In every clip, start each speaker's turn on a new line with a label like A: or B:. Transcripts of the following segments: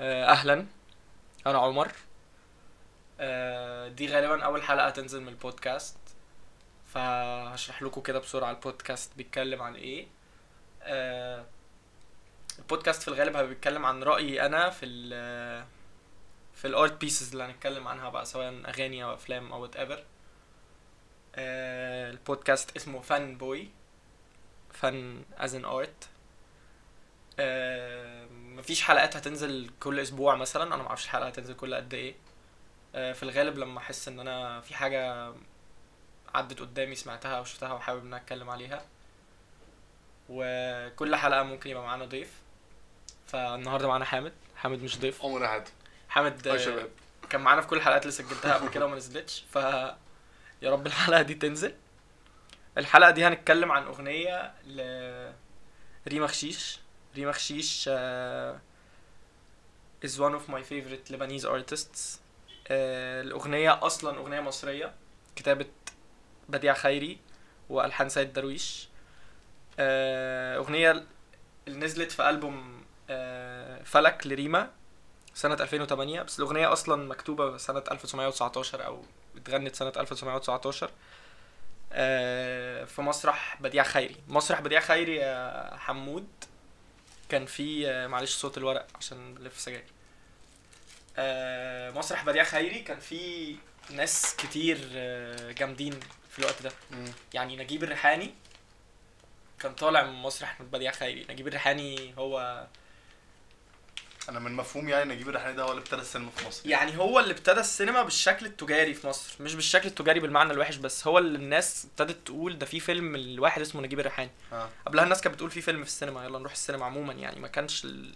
A: آه، أهلا. أنا عمر. آه، دي غالبا أول حلقة تنزل من البودكاست. فهشرح لكم كده بسرعة البودكاست بيتكلم عن إيه. آه، البودكاست في الغالب بيتكلم عن رأيي أنا في ال في ال art pieces اللي هنتكلم عنها بقى سواء أغاني أو أفلام أو whatever البودكاست اسمه fanboy فن as in art مفيش حلقات هتنزل كل أسبوع مثلا. أنا معرفش الحلقة هتنزل كل قد إيه. آه، في الغالب لما أحس إن أنا في حاجة عدت قدامي سمعتها أو شفتها وحابب إن أنا أتكلم عليها. وكل حلقة ممكن يبقى معانا ضيف. فالنهاردة معانا حامد. حامد مش ضيف.
B: عمر قاعد
A: حامد آه،
B: شباب.
A: كان معانا في كل الحلقات اللي سجلتها قبل كده وما نزلتش. ف يا رب الحلقة دي تنزل. الحلقة دي هنتكلم عن أغنية ل ريما خشيش. ريما خشيش is one of my favorite Lebanese artists. Uh, الأغنية أصلا أغنية مصرية كتابة بديع خيري وألحان سيد درويش. Uh, أغنية اللي نزلت في ألبوم uh, فلك لريما سنة 2008 بس الأغنية أصلا مكتوبة سنة 1919 أو اتغنت سنة 1919 آه، في مسرح بديع خيري. مسرح بديع خيري يا حمود. كان في آه، معلش صوت الورق عشان لف سجاير. آه، مسرح بديع خيري كان في ناس كتير آه، جامدين في الوقت ده.
B: مم.
A: يعني نجيب الريحاني كان طالع من مسرح بديع خيري. نجيب الريحاني هو
B: أنا من مفهوم يعني نجيب الريحاني ده هو اللي ابتدى السينما في مصر.
A: يعني هو اللي ابتدى السينما بالشكل التجاري في مصر مش بالشكل التجاري بالمعنى الوحش بس هو اللي الناس ابتدت تقول ده في فيلم الواحد اسمه نجيب الريحاني
B: آه.
A: قبلها الناس كانت بتقول في فيلم في السينما يلا نروح السينما عموما يعني ما كانش ال...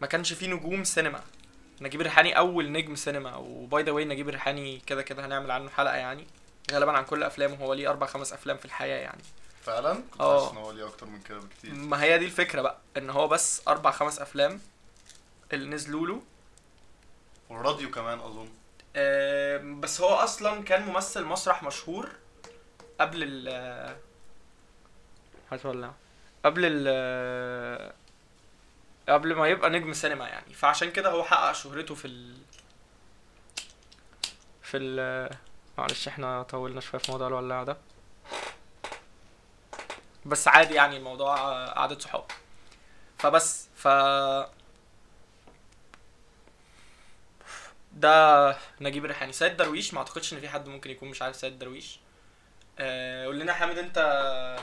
A: ما كانش في نجوم سينما. نجيب الريحاني أول نجم سينما و by the way نجيب الريحاني كده كده هنعمل عنه حلقة يعني. غالبا عن كل أفلامه هو ليه أربع خمس أفلام في الحياة يعني.
B: فعلا؟ آه. هو ليه أكتر من كده بكتير.
A: ما هي دي الفكرة بقى إن هو بس أربع خمس أفلام اللي نزلوا له.
B: والراديو كمان أظن.
A: آم، بس هو أصلا كان ممثل مسرح مشهور قبل ال هتولع قبل ال قبل ما يبقى نجم سينما يعني. فعشان كده هو حقق شهرته في ال في ال معلش إحنا طولنا شوية في موضوع الولاعة ده. بس عادي يعني الموضوع قعدة صحاب. فبس ف ده نجيب الريحاني سيد درويش ما اعتقدش ان في حد ممكن يكون مش عارف سيد درويش. آه، قول لنا يا حامد انت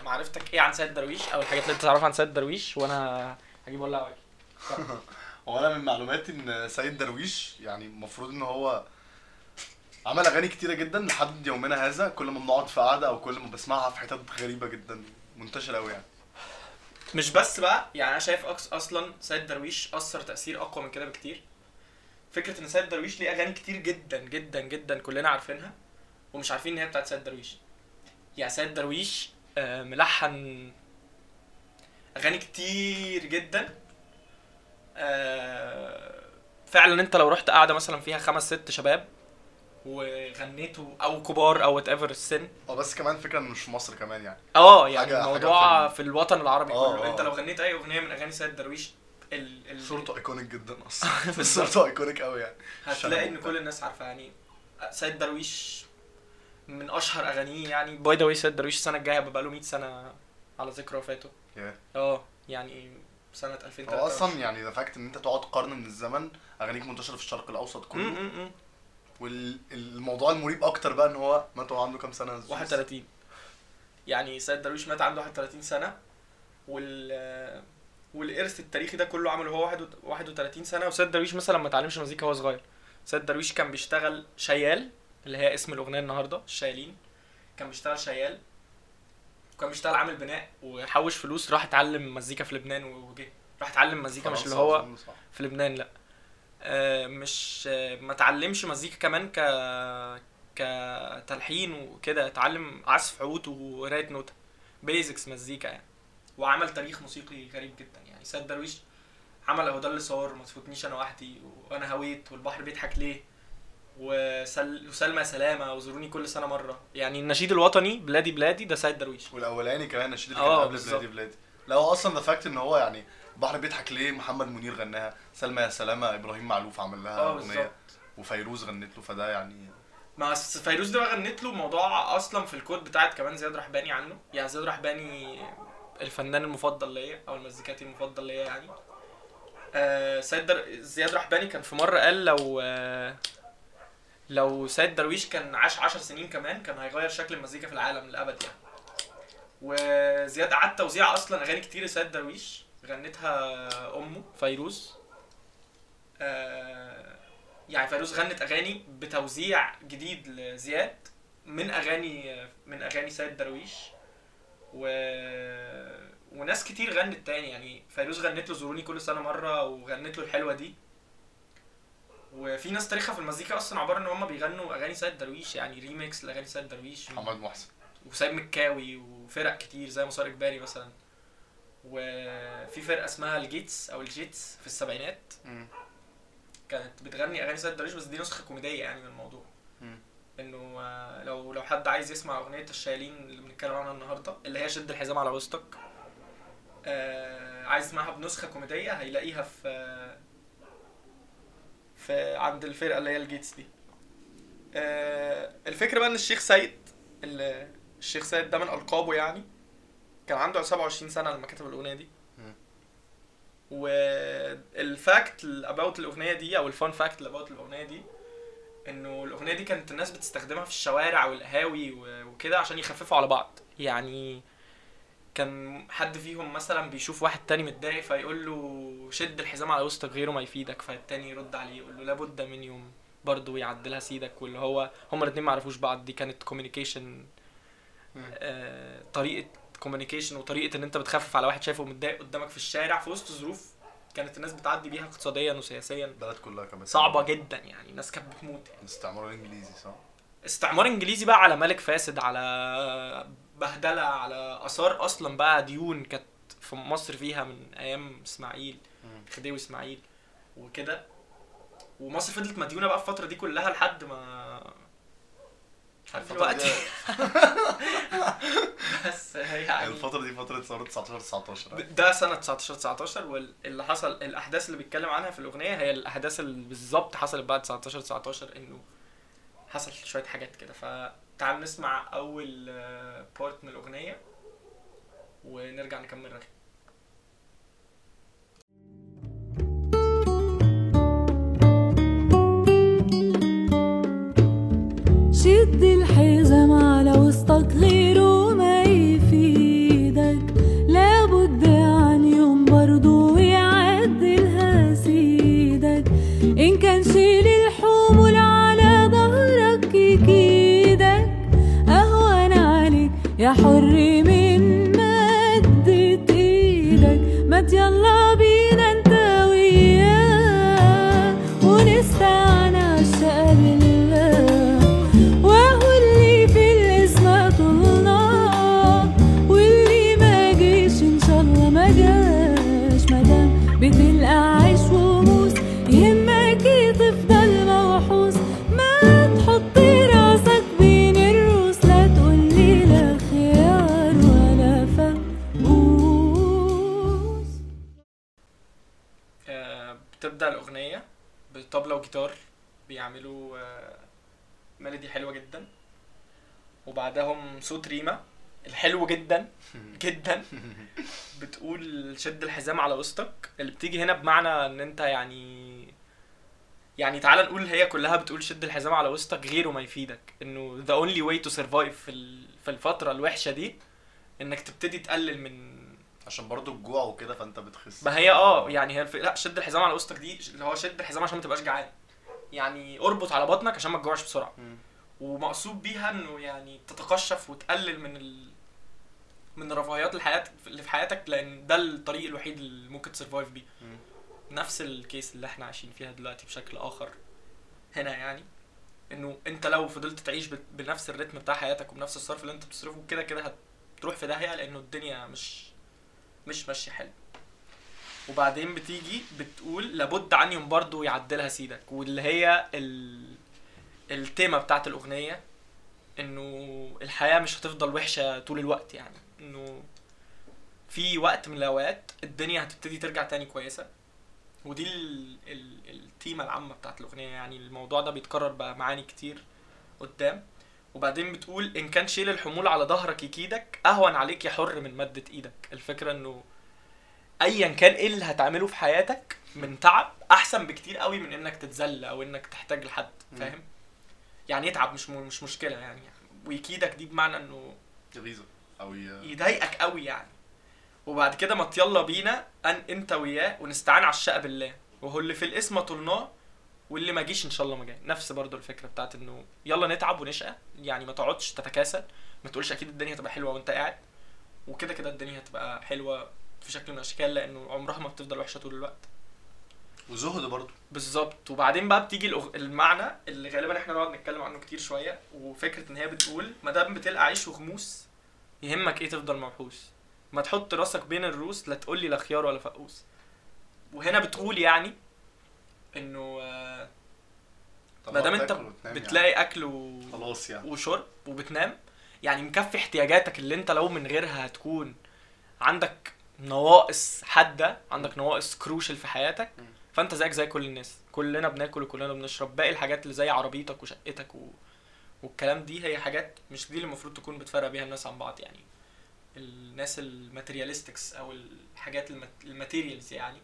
A: معرفتك إيه عن سيد درويش أو الحاجات اللي انت تعرفها عن سيد درويش؟ وأنا هجيب ولا واجي.
B: هو أنا من معلوماتي إن سيد درويش يعني المفروض إن هو عمل أغاني كتيرة جدا لحد يومنا هذا. كل ما بنقعد في قعدة أو كل ما بسمعها في حتت غريبة جدا منتشرة قوي يعني.
A: مش بس بقى يعني أنا شايف أصلا سيد درويش أثر تأثير أقوى من كده بكتير. فكرة إن سيد درويش ليه أغاني كتير جدا جدا جدا كلنا عارفينها ومش عارفين إن هي بتاعت سيد درويش. يعني سيد درويش آه، ملحن أغاني كتير جدا. آه، فعلا أنت لو رحت قاعدة مثلا فيها خمس ست شباب وغنيتوا أو كبار أو whatever السن.
B: هو بس كمان فكرة إنه مش في مصر كمان يعني.
A: آه يعني
B: حاجة- حاجة
A: الموضوع
B: في
A: في الوطن العربي
B: آه،
A: كله. أنت لو غنيت أي أغنية من أغاني سيد درويش ال... ال...
B: صورته iconic جدا
A: أصلا.
B: صورته iconic قوي يعني.
A: هتلاقي
B: إن
A: كل الناس عارفة يعني. سيد درويش من أشهر أغانيه يعني. by the way سيد درويش السنة الجاية بقى له 100 سنة على ذكرى وفاته. آه يعني سنة 2003
B: هو أصلا يعني ده fact إن أنت تقعد قرن من الزمن أغانيك منتشرة في الشرق الأوسط كله. والموضوع المريب أكتر بقى إن هو مات وهو عنده كام سنة؟ الزوز؟
A: 31 يعني سيد درويش مات عنده 31 سنة وال والإرث التاريخي ده كله عمله هو واحد وت- 31 سنة. وسيد درويش مثلا ما اتعلمش مزيكا وهو صغير. سيد درويش كان بيشتغل شيال اللي هي اسم الأغنية النهارده الشايلين كان بيشتغل شيال. وكان بيشتغل عامل بناء وحوش فلوس راح اتعلم مزيكا في لبنان وجه. راح اتعلم مزيكا مش اللي هو. في لبنان لا. آه، مش آه، ما اتعلمش مزيكا كمان ك كتلحين وكده. اتعلم عزف عود وقراية نوتة. basics مزيكا يعني. وعمل تاريخ موسيقي غريب جدا. يعني سيد درويش عمل أهو ده اللي صار وما تفوتنيش أنا وحدي وأنا هويت والبحر بيضحك ليه؟ وسل... وسلمى سلامة وزوروني كل سنة مرة. يعني النشيد الوطني بلادي بلادي ده سيد درويش.
B: والأولاني كمان النشيد اللي
A: آه،
B: كان قبل. بلادي بلادي. لا هو أصلا ده fact إن هو يعني بحر بيضحك ليه؟ محمد منير غناها سلمى يا سلامة إبراهيم معلوف عمل لها آه
A: أغنية
B: وفيروز غنت له فده يعني
A: ما فيروز ده غنت له موضوع أصلا في الكود بتاعت كمان زياد رحباني عنه. يعني زياد رحباني الفنان المفضل ليا أو المزيكاتي المفضل ليا يعني. آه سيد در... زياد رحباني كان في مرة قال لو آه لو سيد درويش كان عاش 10 سنين كمان كان هيغير شكل المزيكا في العالم للابد يعني. وزياد قعد توزيع أصلا أغاني كتير لسيد درويش غنتها أمه فيروز. آه يعني فيروز غنت أغاني بتوزيع جديد لزياد من أغاني من أغاني سيد درويش. و... وناس كتير غنت تاني. يعني فيروز غنت له زوروني كل سنة مرة وغنت له الحلوة دي. وفي ناس تاريخها في المزيكا أصلا عبارة إن هم بيغنوا أغاني سيد درويش يعني ريميكس لأغاني سيد درويش.
B: محمد محسن.
A: وسيد مكاوي وفرق كتير زي مسار إجباري مثلا. وفي فرقة اسمها الجيتس أو الجيتس في السبعينات. كانت بتغني أغاني سيد درويش بس دي نسخة كوميدية يعني من الموضوع. لو لو حد عايز يسمع أغنية الشيالين اللي بنتكلم عنها النهارده اللي هي شد الحزام على وسطك آه عايز يسمعها بنسخة كوميدية هيلاقيها في في عند الفرقة اللي هي الجيتس دي آه الفكرة بقى إن الشيخ سيد ال- الشيخ سيد ده من ألقابه يعني كان عنده 27 سنة لما كتب الأغنية دي.
B: وال
A: fact about الأغنية دي أو ال fun fact about الأغنية دي انه الاغنية دي كانت الناس بتستخدمها في الشوارع والقهاوي وكده عشان يخففوا على بعض. يعني كان حد فيهم مثلا بيشوف واحد تاني متضايق فيقول له شد الحزام على وسطك غيره ما يفيدك فالتاني يرد عليه يقول له لابد من يوم برضه يعدلها سيدك. واللي هو هما الاتنين ما عرفوش بعض دي كانت communication آه طريقة communication وطريقة إن أنت بتخفف على واحد شايفه متضايق قدامك في الشارع في وسط ظروف كانت الناس بتعدي بيها اقتصاديا وسياسيا
B: البلد كلها كمان
A: صعبة جدا يعني الناس كانت بتموت يعني.
B: الاستعمار الانجليزي صح؟
A: استعمار إنجليزي بقى على ملك فاسد على بهدلة على آثار أصلا بقى ديون كانت في مصر فيها من أيام
B: إسماعيل.
A: خديوي إسماعيل وكده ومصر فضلت مديونة بقى الفترة دي كلها لحد ما دلوقتي. بس يعني
B: الفترة دي فترة ثورة 19 19
A: ده سنة 19 19 واللي حصل الأحداث اللي بيتكلم عنها في الأغنية هي الأحداث اللي بالظبط حصلت بعد 19 19 إنه حصل شوية حاجات كده. فتعال نسمع أول بارت من الأغنية ونرجع نكمل رغي وجيتار بيعملوا آه، ميلودي حلوة جدا. وبعدهم صوت ريما الحلو جدا جدا. بتقول شد الحزام على وسطك. اللي بتيجي هنا بمعنى إن أنت يعني يعني تعال نقول هي كلها بتقول شد الحزام على وسطك غيره ما يفيدك. إنه the only way to survive في ال- في الفترة الوحشة دي إنك تبتدي تقلل من
B: عشان برضو الجوع وكده فأنت بتخس.
A: ما هي آه يعني هي الف... لا شد الحزام على وسطك دي اللي هو شد الحزام عشان ما تبقاش جعان. يعني اربط على بطنك عشان ما تجوعش
B: بسرعة.
A: ومقصود بيها إنه يعني تتقشف وتقلل من ال... من رفاهيات الحياة اللي في حياتك لأن ده الطريق الوحيد اللي ممكن تسرفايف بيه. نفس الكيس اللي إحنا عايشين فيها دلوقتي بشكل آخر هنا يعني إنه أنت لو فضلت تعيش بنفس الريتم بتاع حياتك وبنفس الصرف اللي أنت بتصرفه كده كده هتروح في داهية لأنه الدنيا مش مش ماشية حلو وبعدين بتيجي بتقول لابد عن يوم برضه يعدلها سيدك واللي هي ال... التيمة بتاعت الأغنية إنه الحياة مش هتفضل وحشة طول الوقت يعني إنه في وقت من الأوقات الدنيا هتبتدي ترجع تاني كويسة. ودي ال... ال... التيمة العامة بتاعت الأغنية يعني الموضوع ده بيتكرر بقى معاني كتير قدام. وبعدين بتقول إن كان شيل الحمول على ظهرك يكيدك أهون عليك يا حر من مدة إيدك. الفكرة إنه ايا كان إيه اللي هتعمله في حياتك من تعب أحسن بكتير قوي من إنك تتذل أو إنك تحتاج لحد. فاهم؟ يعني يتعب مش م... مش مشكلة يعني ويكيدك دي بمعنى إنه
B: يغيظك أو.
A: يضايقك قوي يعني. وبعد كده ما يلا بينا أن أنت وياه ونستعان على الشقة بالله. وهو اللي في الاسم طلناه واللي ما جيش إن شاء الله ما جاي. نفس برضو الفكرة بتاعت إنه يلا نتعب ونشقى. يعني ما تقعدش تتكاسل. ما تقولش أكيد الدنيا هتبقى حلوة وأنت قاعد. وكده كده الدنيا هتبقى حلوة. في شكل من الاشكال لأنه عمرها ما بتفضل وحشة طول الوقت.
B: وزهد برضه
A: بالظبط. وبعدين بقى بتيجي المعنى اللي غالبا إحنا نقعد نتكلم عنه كتير شوية وفكرة إن هي بتقول ما دام بتلقى عيش وغموس يهمك إيه تفضل موحوس ما تحط راسك بين الروس لا تقول لي لا خيار ولا فقوس. وهنا بتقول يعني إنه ما دام
B: أنت وتنام
A: بتلاقي أكل و...
B: يعني. خلاص يعني.
A: وشرب وبتنام يعني مكفي احتياجاتك اللي أنت لو من غيرها هتكون عندك نواقص حادة عندك نواقص crucial في حياتك. فأنت زيك زي كل الناس. كلنا بناكل وكلنا بنشرب. باقي الحاجات اللي زي عربيتك وشقتك و... والكلام دي هي حاجات مش دي اللي المفروض تكون بتفرق بيها الناس عن بعض يعني. الناس ال materialistics أو الحاجات ال mat... ال materials يعني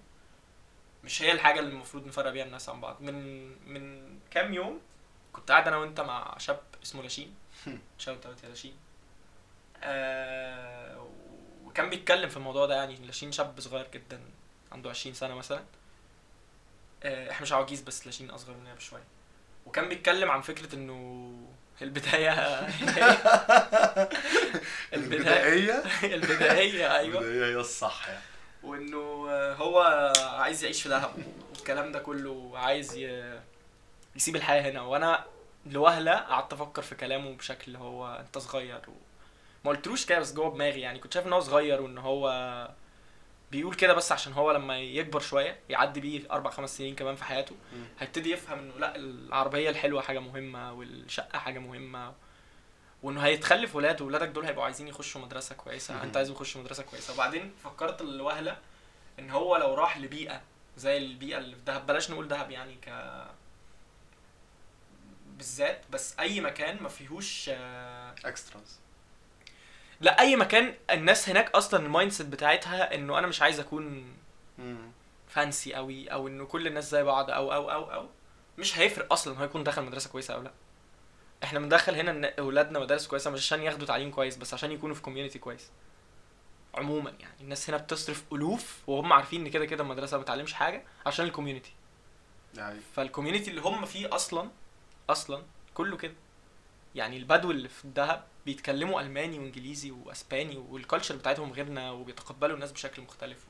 A: مش هي الحاجة اللي المفروض نفرق بيها الناس عن بعض. من من كام يوم كنت قاعد أنا وأنت مع شاب اسمه لاشين shout out يا لاشين آه وكان بيتكلم في الموضوع ده يعني لاشين شاب صغير جدا عنده 20 سنة مثلا. آه إحنا مش عواجيز بس لاشين أصغر مننا بشوية. وكان بيتكلم عن فكرة إنه البداية
B: البداية
A: البدايه أيوه.
B: البدائية هي الصح يعني.
A: وإنه هو عايز يعيش في دهب والكلام ده كله عايز ي... يسيب الحياة هنا. وأنا لوهلة قعدت أفكر في كلامه بشكل هو أنت صغير و... ما قلتلوش كده بس جوه دماغي يعني كنت شايف إن هو صغير وإن هو بيقول كده بس عشان هو لما يكبر شوية يعدي بيه أربع خمس سنين كمان في حياته. هيبتدي يفهم إنه لأ العربية الحلوة حاجة مهمة والشقة حاجة مهمة وإنه هيتخلف ولاد وولادك دول هيبقوا عايزين يخشوا مدرسة
B: كويسة.
A: أنت عايز يخشوا مدرسة كويسة وبعدين فكرت الوهلة إن هو لو راح لبيئة زي البيئة اللي في دهب بلاش نقول دهب يعني ك بالذات بس أي مكان ما فيهوش
B: extras
A: لا أي مكان الناس هناك أصلا ال mindset بتاعتها إنه أنا مش عايز أكون fancy قوي أو إنه كل الناس زي بعض أو أو أو أو. مش هيفرق أصلا هو يكون دخل مدرسة كويسة أو لا. إحنا بندخل هنا أولادنا مدارس كويسة مش عشان ياخدوا تعليم كويس بس عشان يكونوا في community كويس. عموما يعني الناس هنا بتصرف ألوف وهم عارفين إن كده كده المدرسة ما بتعلمش حاجة عشان ال community
B: يعني
A: فال community اللي هم فيه أصلا أصلا كله كده. يعني البدو اللي في الدهب بيتكلموا ألماني وإنجليزي وأسباني وال culture بتاعتهم غيرنا وبيتقبلوا الناس بشكل مختلف.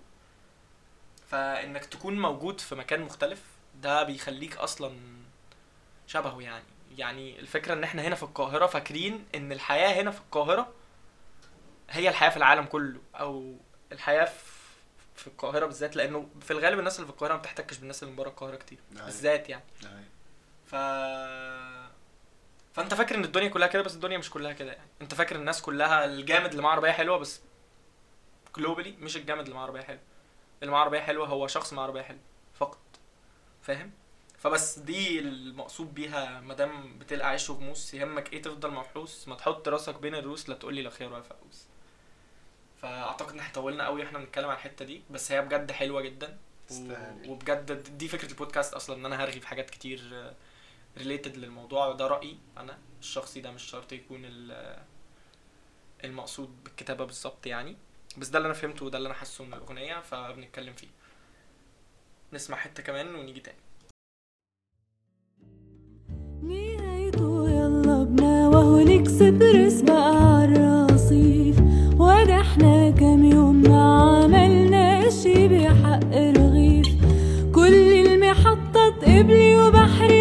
A: فإنك تكون موجود في مكان مختلف ده بيخليك أصلا شبهه يعني. يعني الفكرة إن إحنا هنا في القاهرة فاكرين إن الحياة هنا في القاهرة هي الحياة في العالم كله أو الحياة في في القاهرة بالذات لأنه في الغالب الناس اللي في القاهرة ما بتحتكش بالناس اللي من بره القاهرة كتير. بالذات يعني.
B: يعني
A: ف فأنت فاكر إن الدنيا كلها كده؟ بس الدنيا مش كلها كده يعني. أنت فاكر الناس كلها الجامد اللي معاه عربية حلوة؟ بس جلوبالي مش الجامد اللي معاه عربية حلوة. اللي معاه عربية حلوة هو شخص معاه عربية حلوة. فقط. فاهم؟ فبس دي المقصود بيها. ما دام بتلقى عيش وغموس يهمك إيه تفضل موحوس ما تحط راسك بين الروس لا تقول لي لا خير ولا فقوس فأعتقد إن إحنا طولنا قوي إحنا بنتكلم عن الحتة دي. بس هي بجد حلوة جدا. و... وبجد دي فكرة البودكاست أصلا إن أنا هرغي في حاجات كتير related للموضوع ده رأيي أنا. الشخصي ده مش شرط يكون ال- المقصود بالكتابة بالظبط يعني. بس ده اللي أنا فهمته وده اللي أنا حاسه من الأغنية فبنتكلم فيه. نسمع حتة كمان ونيجي تاني.
C: نهايته يلا بنا وهو الاكسبرس بقى عالرصيف وده إحنا كام يوم ما عملناش بحق رغيف. كل المحطات قبلي وبحري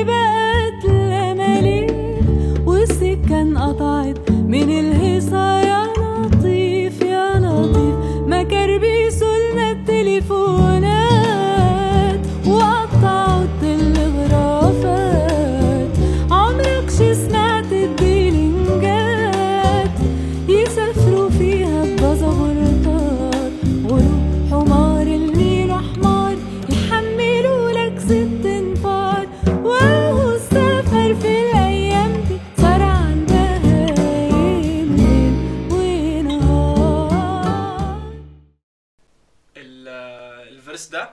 C: ال verse ده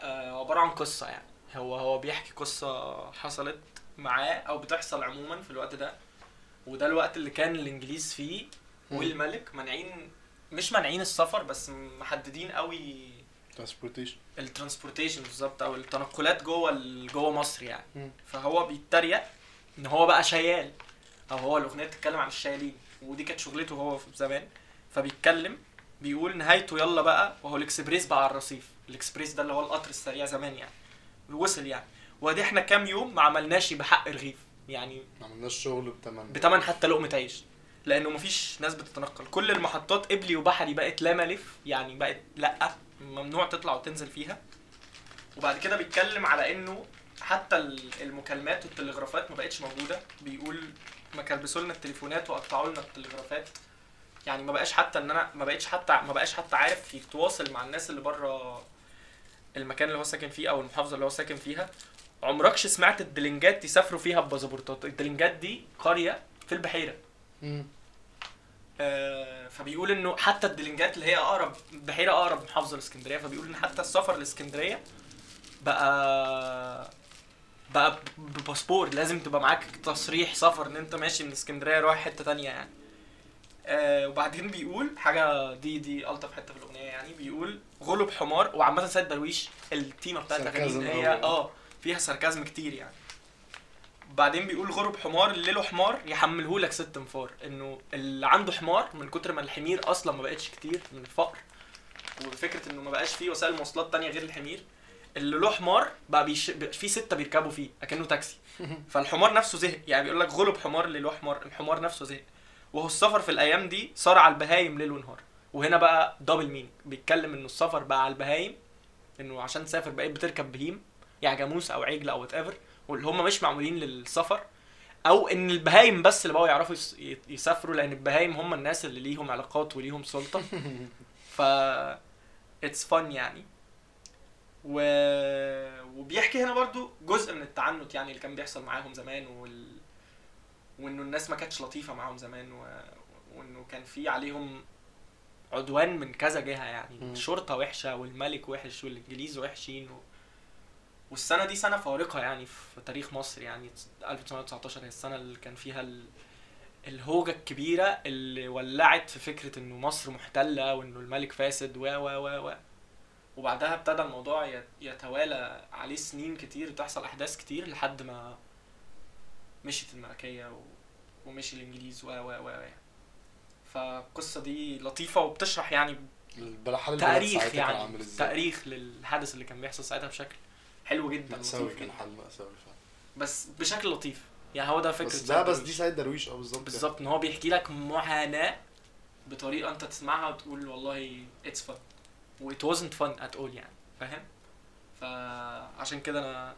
C: آه،
A: عبارة عن قصة يعني. هو هو بيحكي قصة حصلت معاه أو بتحصل عموما في الوقت ده. وده الوقت اللي كان الإنجليز فيه والملك مانعين مش مانعين السفر بس محددين قوي
B: transportation
A: ال transportation بالظبط أو التنقلات جوه جوه مصر يعني. فهو بيتريق إن هو بقى شيال أو هو الأغنية بتتكلم عن الشيالين. ودي كانت شغلته هو في زمان. فبيتكلم بيقول نهايته يلا بقى وهو الإكسبريس بقى على الرصيف. الإكسبريس ده اللي هو القطر السريع زمان يعني. وصل يعني. وادي إحنا كام يوم ما عملناش بحق رغيف. يعني
B: ما عملناش شغل بتمن
A: بتمن حتى لقمة عيش. لأنه مفيش ناس بتتنقل. كل المحطات قبلي وبحري بقت لا ملف يعني بقت لأ ممنوع تطلع وتنزل فيها. وبعد كده بيتكلم على إنه حتى المكالمات والتلغرافات ما بقتش موجودة. بيقول ما كلبسوا لنا التليفونات وقطعوا لنا التلغرافات. يعني ما بقاش حتى إن أنا ما بقتش حتى ما بقاش حتى عارف يتواصل مع الناس اللي بره المكان اللي هو ساكن فيه أو المحافظة اللي هو ساكن فيها. عمركش سمعت الدلنجات يسافروا فيها بباسبورتات؟ الدلنجات دي قرية في
B: البحيرة.
A: امم فبيقول إنه حتى الدلنجات اللي هي أقرب بحيرة أقرب محافظة لإسكندرية فبيقول إن حتى السفر لإسكندرية بقى بقى بباسبور. لازم تبقى معاك تصريح سفر إن أنت ماشي من إسكندرية رايح حتة تانية يعني. آه، وبعدين بيقول حاجة دي دي ألطف حتة في الأغنية يعني بيقول غلب حمار وعامة سيد درويش التيمة بتاعت الاغاني هي آه فيها ساركازم كتير يعني. بعدين بيقول غرب حمار الليلة حمار يحمله لك ست انفار. إنه اللي عنده حمار من كتر ما الحمير أصلا ما بقتش كتير من الفقر. وفكرة إنه ما بقاش فيه وسائل مواصلات تانية غير الحمير. اللي له حمار بقى بيش... في ستة بيركبوا فيه أكنه تاكسي. فالحمار نفسه زهق. يعني بيقول لك غلب حمار اللي له حمار الحمار نفسه زهق. وهو السفر في الأيام دي صار على البهايم ليل ونهار. وهنا بقى double meaning بيتكلم إنه السفر بقى على البهايم إنه عشان تسافر بقيت بتركب بهيم يعني جاموس أو عجل أو whatever واللي هم مش معمولين للسفر. أو إن البهايم بس اللي بقوا يعرفوا يسافروا لأن البهايم هم الناس اللي ليهم علاقات وليهم سلطة. ف اتس فن يعني. و... وبيحكي هنا برضو جزء من التعنت يعني اللي كان بيحصل معاهم زمان وال... وإنه الناس ما كانتش لطيفة معاهم زمان و... وإنه كان في عليهم عدوان من كذا جهة يعني
B: م.
A: الشرطة وحشة والملك وحش والإنجليز وحشين و... والسنة دي سنة فارقة يعني في تاريخ مصر يعني 1919 هي السنة اللي كان فيها ال... الهوجة الكبيرة اللي ولعت في فكرة إنه مصر محتلة وإنه الملك فاسد و و و و وبعدها ابتدى الموضوع يتوالى عليه سنين كتير تحصل أحداث كتير لحد ما مشيت الملكية و... ومشي الإنجليز و و و فالقصة دي لطيفة وبتشرح يعني تاريخ يعني تاريخ للحدث اللي كان بيحصل ساعتها بشكل حلو جدا
B: مأساوي كان حل مأساوي فعلا.
A: بس بشكل لطيف. يعني هو ده فكرة
B: بس ده بس دي سيد درويش أه بالظبط.
A: بالظبط إن هو بيحكي لك معاناة بطريقة أنت تسمعها وتقول والله it's fun what wasn't fun at all يعني فاهم؟ فعشان كده أنا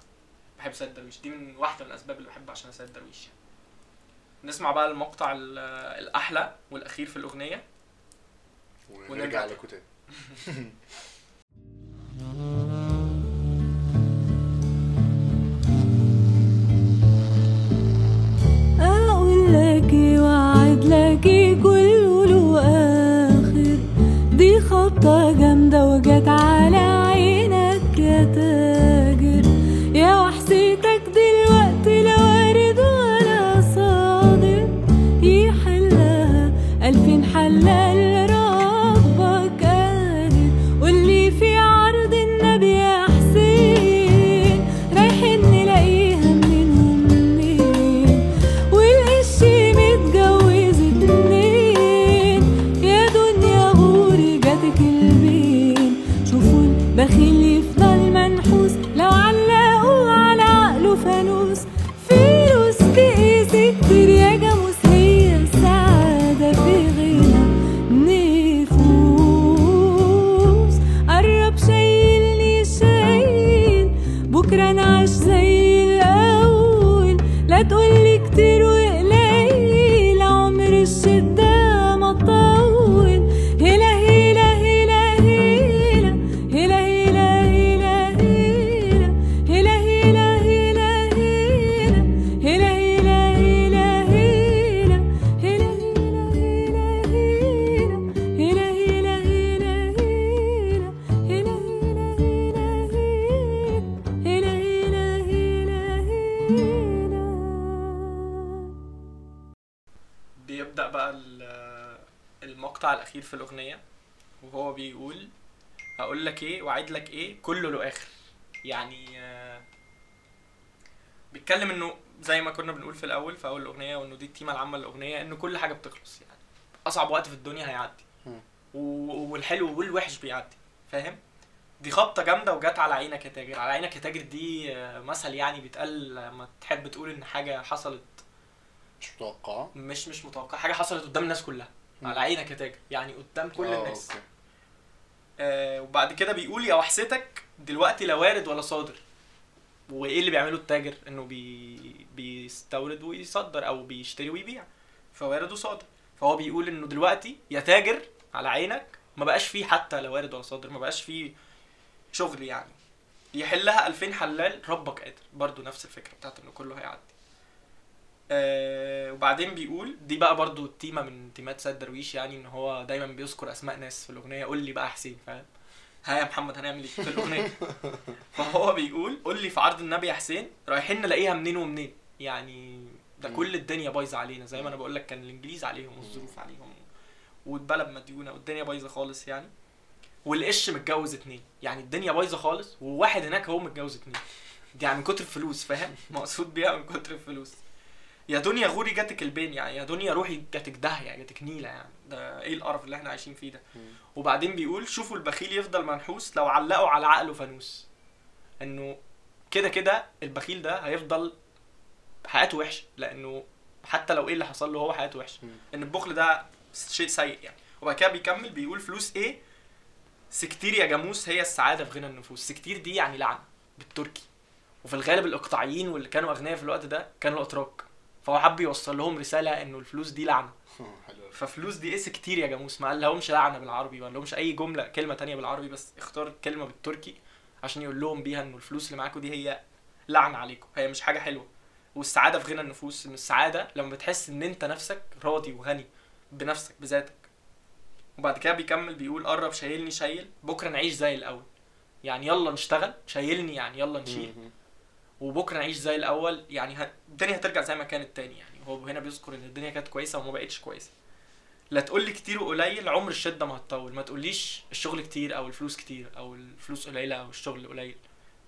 A: بحب سيد درويش. دي من واحدة من الأسباب اللي بحب عشان سيد درويش. نسمع بقى المقطع الأحلى والأخير في الأغنية. ونرجع
B: لكم تاني.
C: أقول لكي وعد لكي كله له آخر. دي خطة جامدة وجت
A: عادي كله له اخر يعني آه، بيتكلم إنه زي ما كنا بنقول في الأول في أول الأغنية وإنه دي التيمة العامة للأغنية إنه كل حاجة بتخلص يعني أصعب وقت في الدنيا هيعدي. والحلو والوحش بيعدي فاهم؟ دي خبطة جامدة وجت على عينك يا تاجر. على عينك يا تاجر دي آه، مثل يعني بيتقال لما تحب تقول إن حاجة حصلت
B: مش متوقعة.
A: مش مش متوقع حاجة حصلت قدام الناس كلها. على عينك يا تاجر يعني قدام كل
B: آه،
A: الناس.
B: okay.
A: آه وبعد كده بيقول يا وكستك دلوقتي لا وارد ولا صادر. وإيه اللي بيعمله التاجر؟ إنه بي بيستورد ويصدر أو بيشتري ويبيع. فوارد وصادر. فهو بيقول إنه دلوقتي يا تاجر على عينك ما بقاش فيه حتى لا وارد ولا صادر ما بقاش فيه شغل يعني. يحلها 2000 حلال ربك قادر. برضو نفس الفكرة بتاعت إنه كله هيعدي. آه وبعدين بيقول دي بقى برضو تيمة من تيمات سيد درويش يعني إن هو دايما بيذكر أسماء ناس في الأغنية. قول لي بقى حسين فاهم؟ ها يا محمد هنعمل إيه في الأغنية؟ فهو بيقول قول لي في عرض النبي يا حسين رايحين نلاقيها منين ومنين؟ يعني ده. كل الدنيا بايظة علينا. زي ما أنا بقول لك كان الإنجليز عليهم والظروف عليهم والبلد مديونة والدنيا بايظة خالص يعني. والقش متجوز اتنين. يعني الدنيا بايظة خالص وواحد هناك هو متجوز اتنين. دي يعني من كتر الفلوس فاهم؟ مقصود بيها من كتر الفلوس. يا دنيا غوري جاتك البين يعني يا دنيا روحي جاتك داهية جاتك نيلة يعني. ده إيه القرف اللي إحنا عايشين فيه ده. وبعدين بيقول شوفوا البخيل يفضل منحوس لو علقوا على عقله فانوس. انه كده كده البخيل ده هيفضل حياته وحشة لأنه حتى لو إيه اللي حصل له هو حياته
B: وحشة.
A: إن البخل ده شيء سيء يعني. وبعد كده بيكمل بيقول فلوس إيه؟ سكتير يا جاموس هي السعادة في غنى النفوس. سكتير دي يعني لعنه بالتركي. وفي الغالب الإقطاعيين واللي كانوا أغنياء في الوقت ده كانوا الأتراك. فهو حب يوصل لهم رسالة إنه الفلوس دي
B: لعنة.
A: ففلوس دي اس كتير يا جاموس. ما قال لهمش لعنة بالعربي ما قال لهمش أي جملة كلمة تانية بالعربي بس اختار كلمة بالتركي عشان يقول لهم بيها إنه الفلوس اللي معاكم دي هي لعنة عليكم. هي مش حاجة حلوة. والسعادة في غنى النفوس ان السعادة لما بتحس إن أنت نفسك راضي وغني بنفسك بذاتك. وبعد كده بيكمل بيقول قرب شايلني شايل. بكرة نعيش زي الأول. يعني يلا نشتغل شايلني يعني يلا نشيل. وبكره نعيش زي الأول يعني. الدنيا هترجع زي ما كانت تاني يعني هو هنا بيذكر إن الدنيا كانت كويسة وما بقتش كويسة. لا تقول لي كتير وقليل عمر الشدة ما هتطول. ما تقوليش الشغل كتير أو الفلوس كتير أو الفلوس قليلة أو الشغل قليل.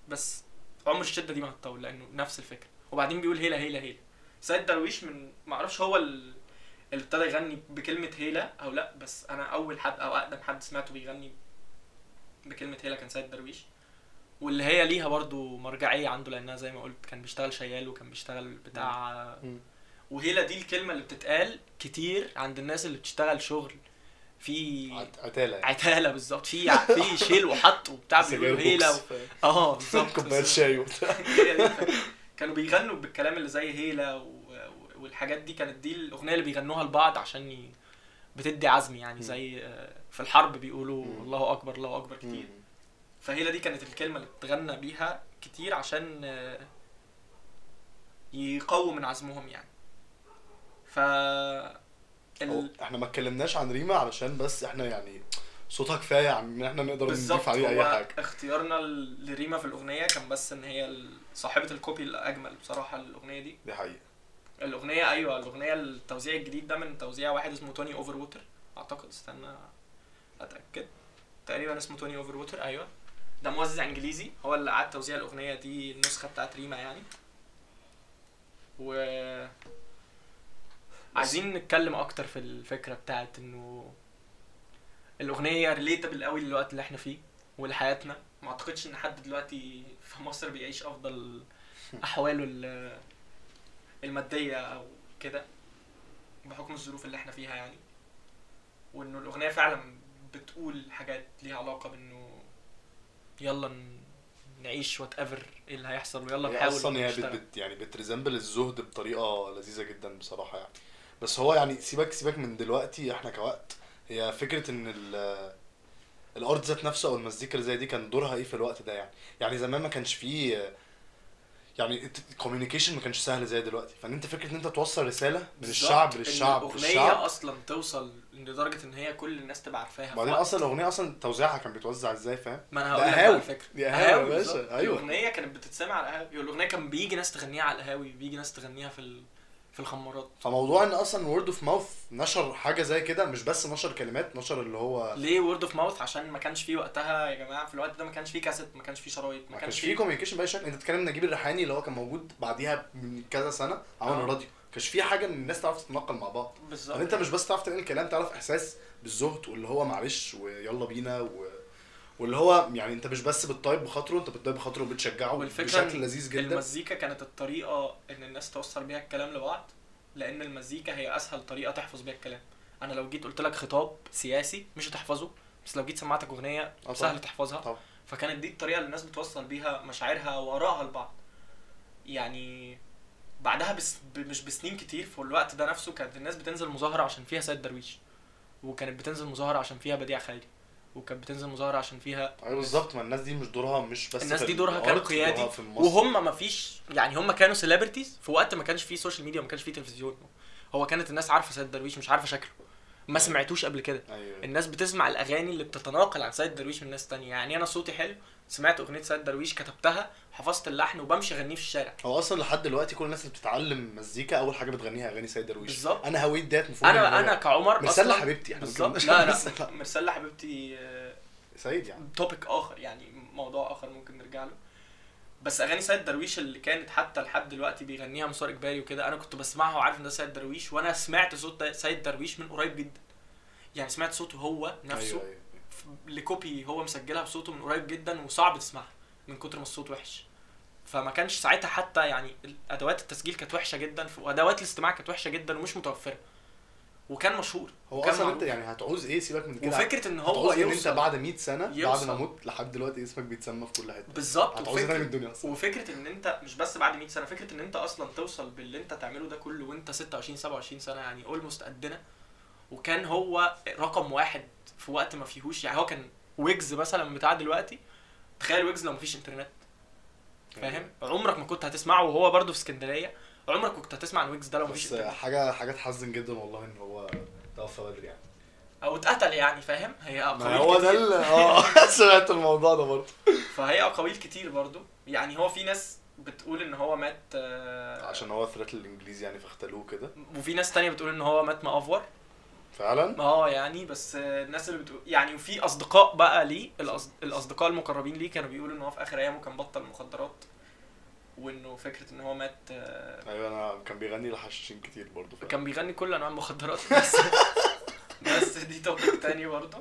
A: بس عمر الشدة دي ما هتطول لأنه نفس الفكرة. وبعدين بيقول هيلا هيلا هيلا سيد درويش من ما أعرفش هو ال- اللي ابتدى يغني بكلمة هيلا أو لأ بس أنا أول حد أو أقدم حد سمعته بيغني بكلمة هيلا كان سيد درويش. واللي هي ليها برضو مرجعية عنده لأنها زي ما قلت كان بيشتغل شيال وكان بيشتغل بتاع. وهيلا دي الكلمة اللي بتتقال كتير عند الناس اللي بتشتغل شغل في
B: عت- عتالة يعني.
A: عتالة بالظبط في في شيل وحط وبتاع بيقولوا هيلا و... آه بالظبط بالظبط.
B: شاي وبتاع.
A: كانوا بيغنوا بالكلام اللي زي هيلا و... والحاجات دي كانت دي الأغنية اللي بيغنوها لبعض عشان ي... بتدي عزم يعني. زي آه، في الحرب بيقولوا. الله أكبر الله أكبر كتير. فهيلا دي كانت الكلمة اللي بتغنى بيها كتير عشان آه، يقووا من عزمهم يعني. ف ال...
B: إحنا ما اتكلمناش عن ريما علشان بس إحنا يعني صوتها كفاية عن إن إحنا نقدر نضيف عليه
A: أي
B: حاجة.
A: اختيارنا لريما في الأغنية كان بس إن هي صاحبة ال copy الأجمل بصراحة الأغنية دي.
B: دي حقيقة.
A: الأغنية أيوه الأغنية التوزيع الجديد ده من توزيع واحد اسمه Tony Overwater أعتقد استنى أتأكد. تقريبا اسمه Tony Overwater أيوه. ده موزع انجليزي هو اللي قعد توزيع الأغنية دي النسخة بتاعت ريما يعني. و عايزين نتكلم أكتر في الفكرة بتاعت إنه الأغنية ريليتابل قوي للوقت اللي إحنا فيه ولحياتنا. ما أعتقدش إن حد دلوقتي في مصر بيعيش أفضل أحواله ال- المادية أو كده بحكم الظروف اللي إحنا فيها يعني. وإنه الأغنية فعلا بتقول حاجات ليها علاقة بإنه يلا نعيش whatever إيه اللي هيحصل ويلا
B: هي
A: نحاول
B: أصلا هي بت. بت يعني بت resemble الزهد بطريقة لذيذة جدا بصراحة يعني. بس هو يعني سيبك سيبك من دلوقتي إحنا كوقت. هي فكرة إن ال ال art ذات نفسه أو المزيكا اللي زي دي كان دورها إيه في الوقت ده يعني؟ يعني زمان ما كانش فيه يعني ال communication ما كانش سهل زي دلوقتي فان انت فكرة ان انت توصل رسالة من. الشعب
A: إن
B: للشعب
A: الاغنيه
B: للشعب
A: أصلا توصل لدرجة إن هي كل الناس تبقى عارفاها
B: بعدين
A: في
B: أصلا الأغنية أصلا توزيعها كان بيتوزع إزاي فاهم
A: ما
B: أنا
A: هقول لك. الفكرة
B: دي قهاوي. باشا، أيوة.
A: الأغنية كانت بتتسمع على القهاوي الأغنية كان بيجي ناس تغنيها على القهاوي بيجي ناس تغنيها في ال... في الخمارات.
B: فموضوع إن أصلا word of mouth نشر حاجة زي كده مش بس نشر كلمات نشر اللي هو
A: ليه word of mouth عشان ما كانش فيه وقتها يا جماعة في الوقت ده ما كانش فيه كاسيت ما كانش فيه شرايط
B: ما كانش فيه communication باي شكل أنت بتتكلم نجيب الريحاني اللي هو كان موجود بعديها من كذا سنة عمل
A: آه.
B: الراديو. كانش في حاجة إن الناس تعرف تتنقل مع بعض.
A: بالظبط.
B: يعني أنت مش بس تعرف تنقل كلام تعرف إحساس بالزهد واللي هو معلش ويلا بينا و... واللي هو يعني انت مش بس بتطيب بخاطره انت بتطيب بخاطره وبتشجعه بشكل لذيذ جدا.
A: المزيكا كانت الطريقة إن الناس توصل بيها الكلام لبعض لأن المزيكا هي أسهل طريقة تحفظ بيها الكلام. أنا لو جيت قلت لك خطاب سياسي مش هتحفظه بس لو جيت سمعتك أغنية
B: آه.
A: سهل تحفظها.
B: طبعا.
A: فكانت دي الطريقة اللي الناس بتوصل بيها مشاعرها وآرائها لبعض. يعني بعدها بس مش بسنين كتير في الوقت ده نفسه كانت الناس بتنزل مظاهرة عشان فيها سيد درويش وكانت بتنزل مظاهرة عشان فيها بديع خيري وكانت بتنزل مظاهرة عشان فيها
B: أيوه بالظبط. ما الناس دي مش دورها مش بس
A: الناس دي دورها كان قيادي. وهم ما فيش يعني هم كانوا celebrities في وقت ما كانش فيه social media وما كانش فيه تلفزيون. هو كانت الناس عارفة سيد درويش مش عارفة شكله. ما
B: أيوة.
A: سمعتوش قبل كده.
B: أيوه.
A: الناس بتسمع الأغاني اللي بتتناقل عن سيد درويش من ناس تانية. يعني أنا صوتي حلو سمعت أغنية سيد درويش كتبتها حفظت اللحن وبمشي أغنيه في الشارع.
B: هو أصلا لحد دلوقتي كل الناس اللي بتتعلم مزيكا أول حاجة بتغنيها أغاني سيد درويش.
A: بالظبط.
B: أنا هويت ديت مفهوم أنا
A: أنا كعمر أصلاً-
B: حبيبتي، إحنا
A: بالظبط. لا. لا. مرسله حبيبتي آه،
B: سيد يعني.
A: توبيك آخر يعني موضوع آخر ممكن نرجع له. بس أغاني سيد درويش اللي كانت حتى لحد دلوقتي بيغنيها مسار إجباري وكده أنا كنت بسمعها وعارف إن ده سيد درويش وأنا سمعت صوت سيد درويش من قريب جدا. يعني سمعت صوته هو نفسه
B: أيوه
A: ف- لكوبي هو مسجلها بصوته من قريب جدا وصعب تسمعها من كتر ما الصوت وحش. فما كانش ساعتها حتى يعني ادوات التسجيل كانت وحشة جدا وأدوات الاستماع كانت وحشة جدا ومش متوفرة. وكان مشهور
B: هو
A: وكان
B: أصلا أنت
A: معروف.
B: يعني هتعوز إيه؟ سيبك من كده.
A: وفكرة إن هو
B: هتعوز إن أنت
A: يوصل.
B: بعد 100 سنة بعد
A: يوصل.
B: ما أموت لحد دلوقتي اسمك بيتسمى في كل حتة.
A: بالظبط.
B: هتعوز إيه تاني من
A: وفكرة,
B: الدنيا أصلا.
A: وفكرة إن أنت مش بس بعد 100 سنة فكرة إن أنت أصلا توصل باللي أنت تعمله ده كله وأنت 26 27 سنة يعني اولموست قدنا. وكان هو رقم واحد في وقت ما فيهوش يعني هو كان ويجز مثلا بتاع دلوقتي تخيل ويجز لو مفيش انترنت. فاهم؟ عمرك ما كنت هتسمعه وهو برضه في اسكندرية عمرك كنت هتسمع عن ويجز ده لو مفيش
B: بس
A: انترنت.
B: حاجة حاجة تحزن جدا والله إن هو توفى بدري يعني.
A: أو اتقتل يعني فاهم؟ هي
B: ما
A: اقاويل
B: هو ده آه سمعت الموضوع ده برضه.
A: فهي أقاويل كتير برضه. يعني هو في ناس بتقول إن هو مات آه،
B: عشان هو ثريت الانجليزي يعني فاختلوه كده.
A: وفي ناس تانية بتقول إن هو مات مأفور
B: فعلا
A: آه يعني بس الناس اللي بتقول يعني وفي أصدقاء بقى ليه الأصد... الأصدقاء المقربين ليه كانوا بيقولوا إن هو في آخر أيامه كان بطل مخدرات وإنه فكرة إن هو مات آه،
B: أيوه أنا كان بيغني لحشاشين كتير برضه فعلا.
A: كان بيغني كل أنواع المخدرات بس بس دي توبيك تاني برضه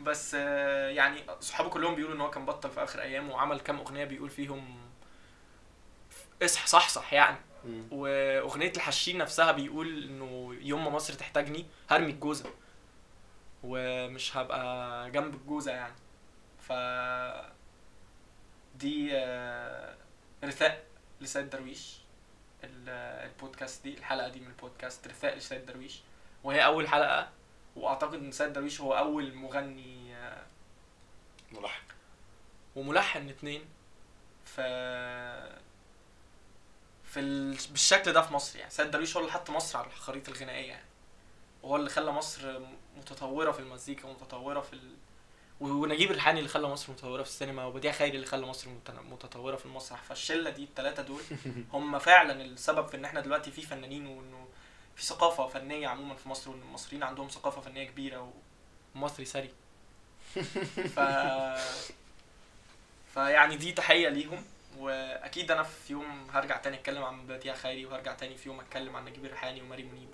A: بس آه، يعني صحابه كلهم بيقولوا إن هو كان بطل في آخر أيامه وعمل كام أغنية بيقول فيهم اصح صح صح يعني. وأغنية الحشين نفسها بيقول إنه يوم ما مصر تحتاجني هرمي الجوزة. ومش هبقى جنب الجوزة يعني. ف دي آه، رثاء لسيد درويش. ال- البودكاست دي الحلقة دي من البودكاست رثاء لسيد درويش. وهي أول حلقة وأعتقد إن سيد درويش هو أول مغني آه،
B: ملحن.
A: وملحن اتنين. ف في ال... بالشكل ده في مصر يعني. سيد درويش هو اللي حط مصر على الخريطة الغنائية يعني. وهو اللي خلى مصر متطورة في المزيكا ومتطوره في ال... ونجيب الريحاني اللي خلى مصر متطورة في السينما وبديع خيري اللي خلى مصر مت- متطورة في المسرح. فالشلة دي الثلاثه دول هم فعلا السبب في إن إحنا دلوقتي في فنانين وإنه في ثقافة فنية عموما في مصر وإن المصريين عندهم ثقافة فنية كبيرة ومصري ثري ف فيعني دي تحية ليهم. وأكيد أنا في يوم هرجع تاني أتكلم عن بديع خيري وهرجع تاني في يوم أتكلم عن نجيب الريحاني وماري منيب.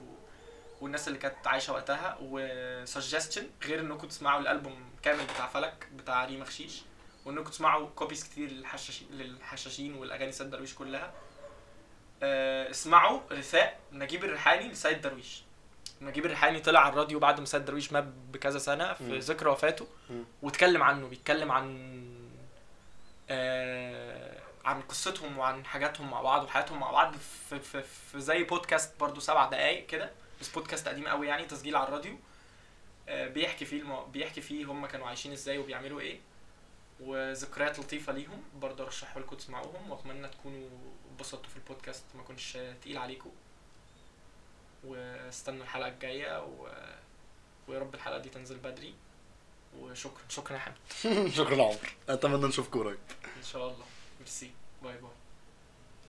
A: والناس اللي كانت عايشة وقتها و suggestion غير إنكم تسمعوا الألبوم كامل بتاع فلك بتاع ريما خشيش وإنكم تسمعوا copies كتير للحشاشين للحشاشين والأغاني سيد درويش كلها آه، اسمعوا رثاء نجيب الريحاني لسيد درويش نجيب الريحاني طلع على الراديو بعد ما سيد درويش مات بكذا سنة في. ذكرى وفاته. واتكلم عنه بيتكلم عن آه عن قصتهم وعن حاجاتهم مع بعض وحياتهم مع بعض في, في, في زي بودكاست برضو سبع دقايق كده. بس بودكاست قديم قوي يعني تسجيل على الراديو. آه بيحكي فيه المو... بيحكي فيه هم كانوا عايشين إزاي وبيعملوا إيه. وذكريات لطيفة ليهم برضه ارشحه لكم تسمعوهم. وأتمنى تكونوا اتبسطتوا في البودكاست ما كنش تقيل عليكم. واستنوا الحلقة الجاية و... ويا رب الحلقة دي تنزل بدري. وشكرا شكرا يا حمد.
B: شكرا عمر. أتمنى نشوفكم قريب.
A: إن شاء الله. merci bye bye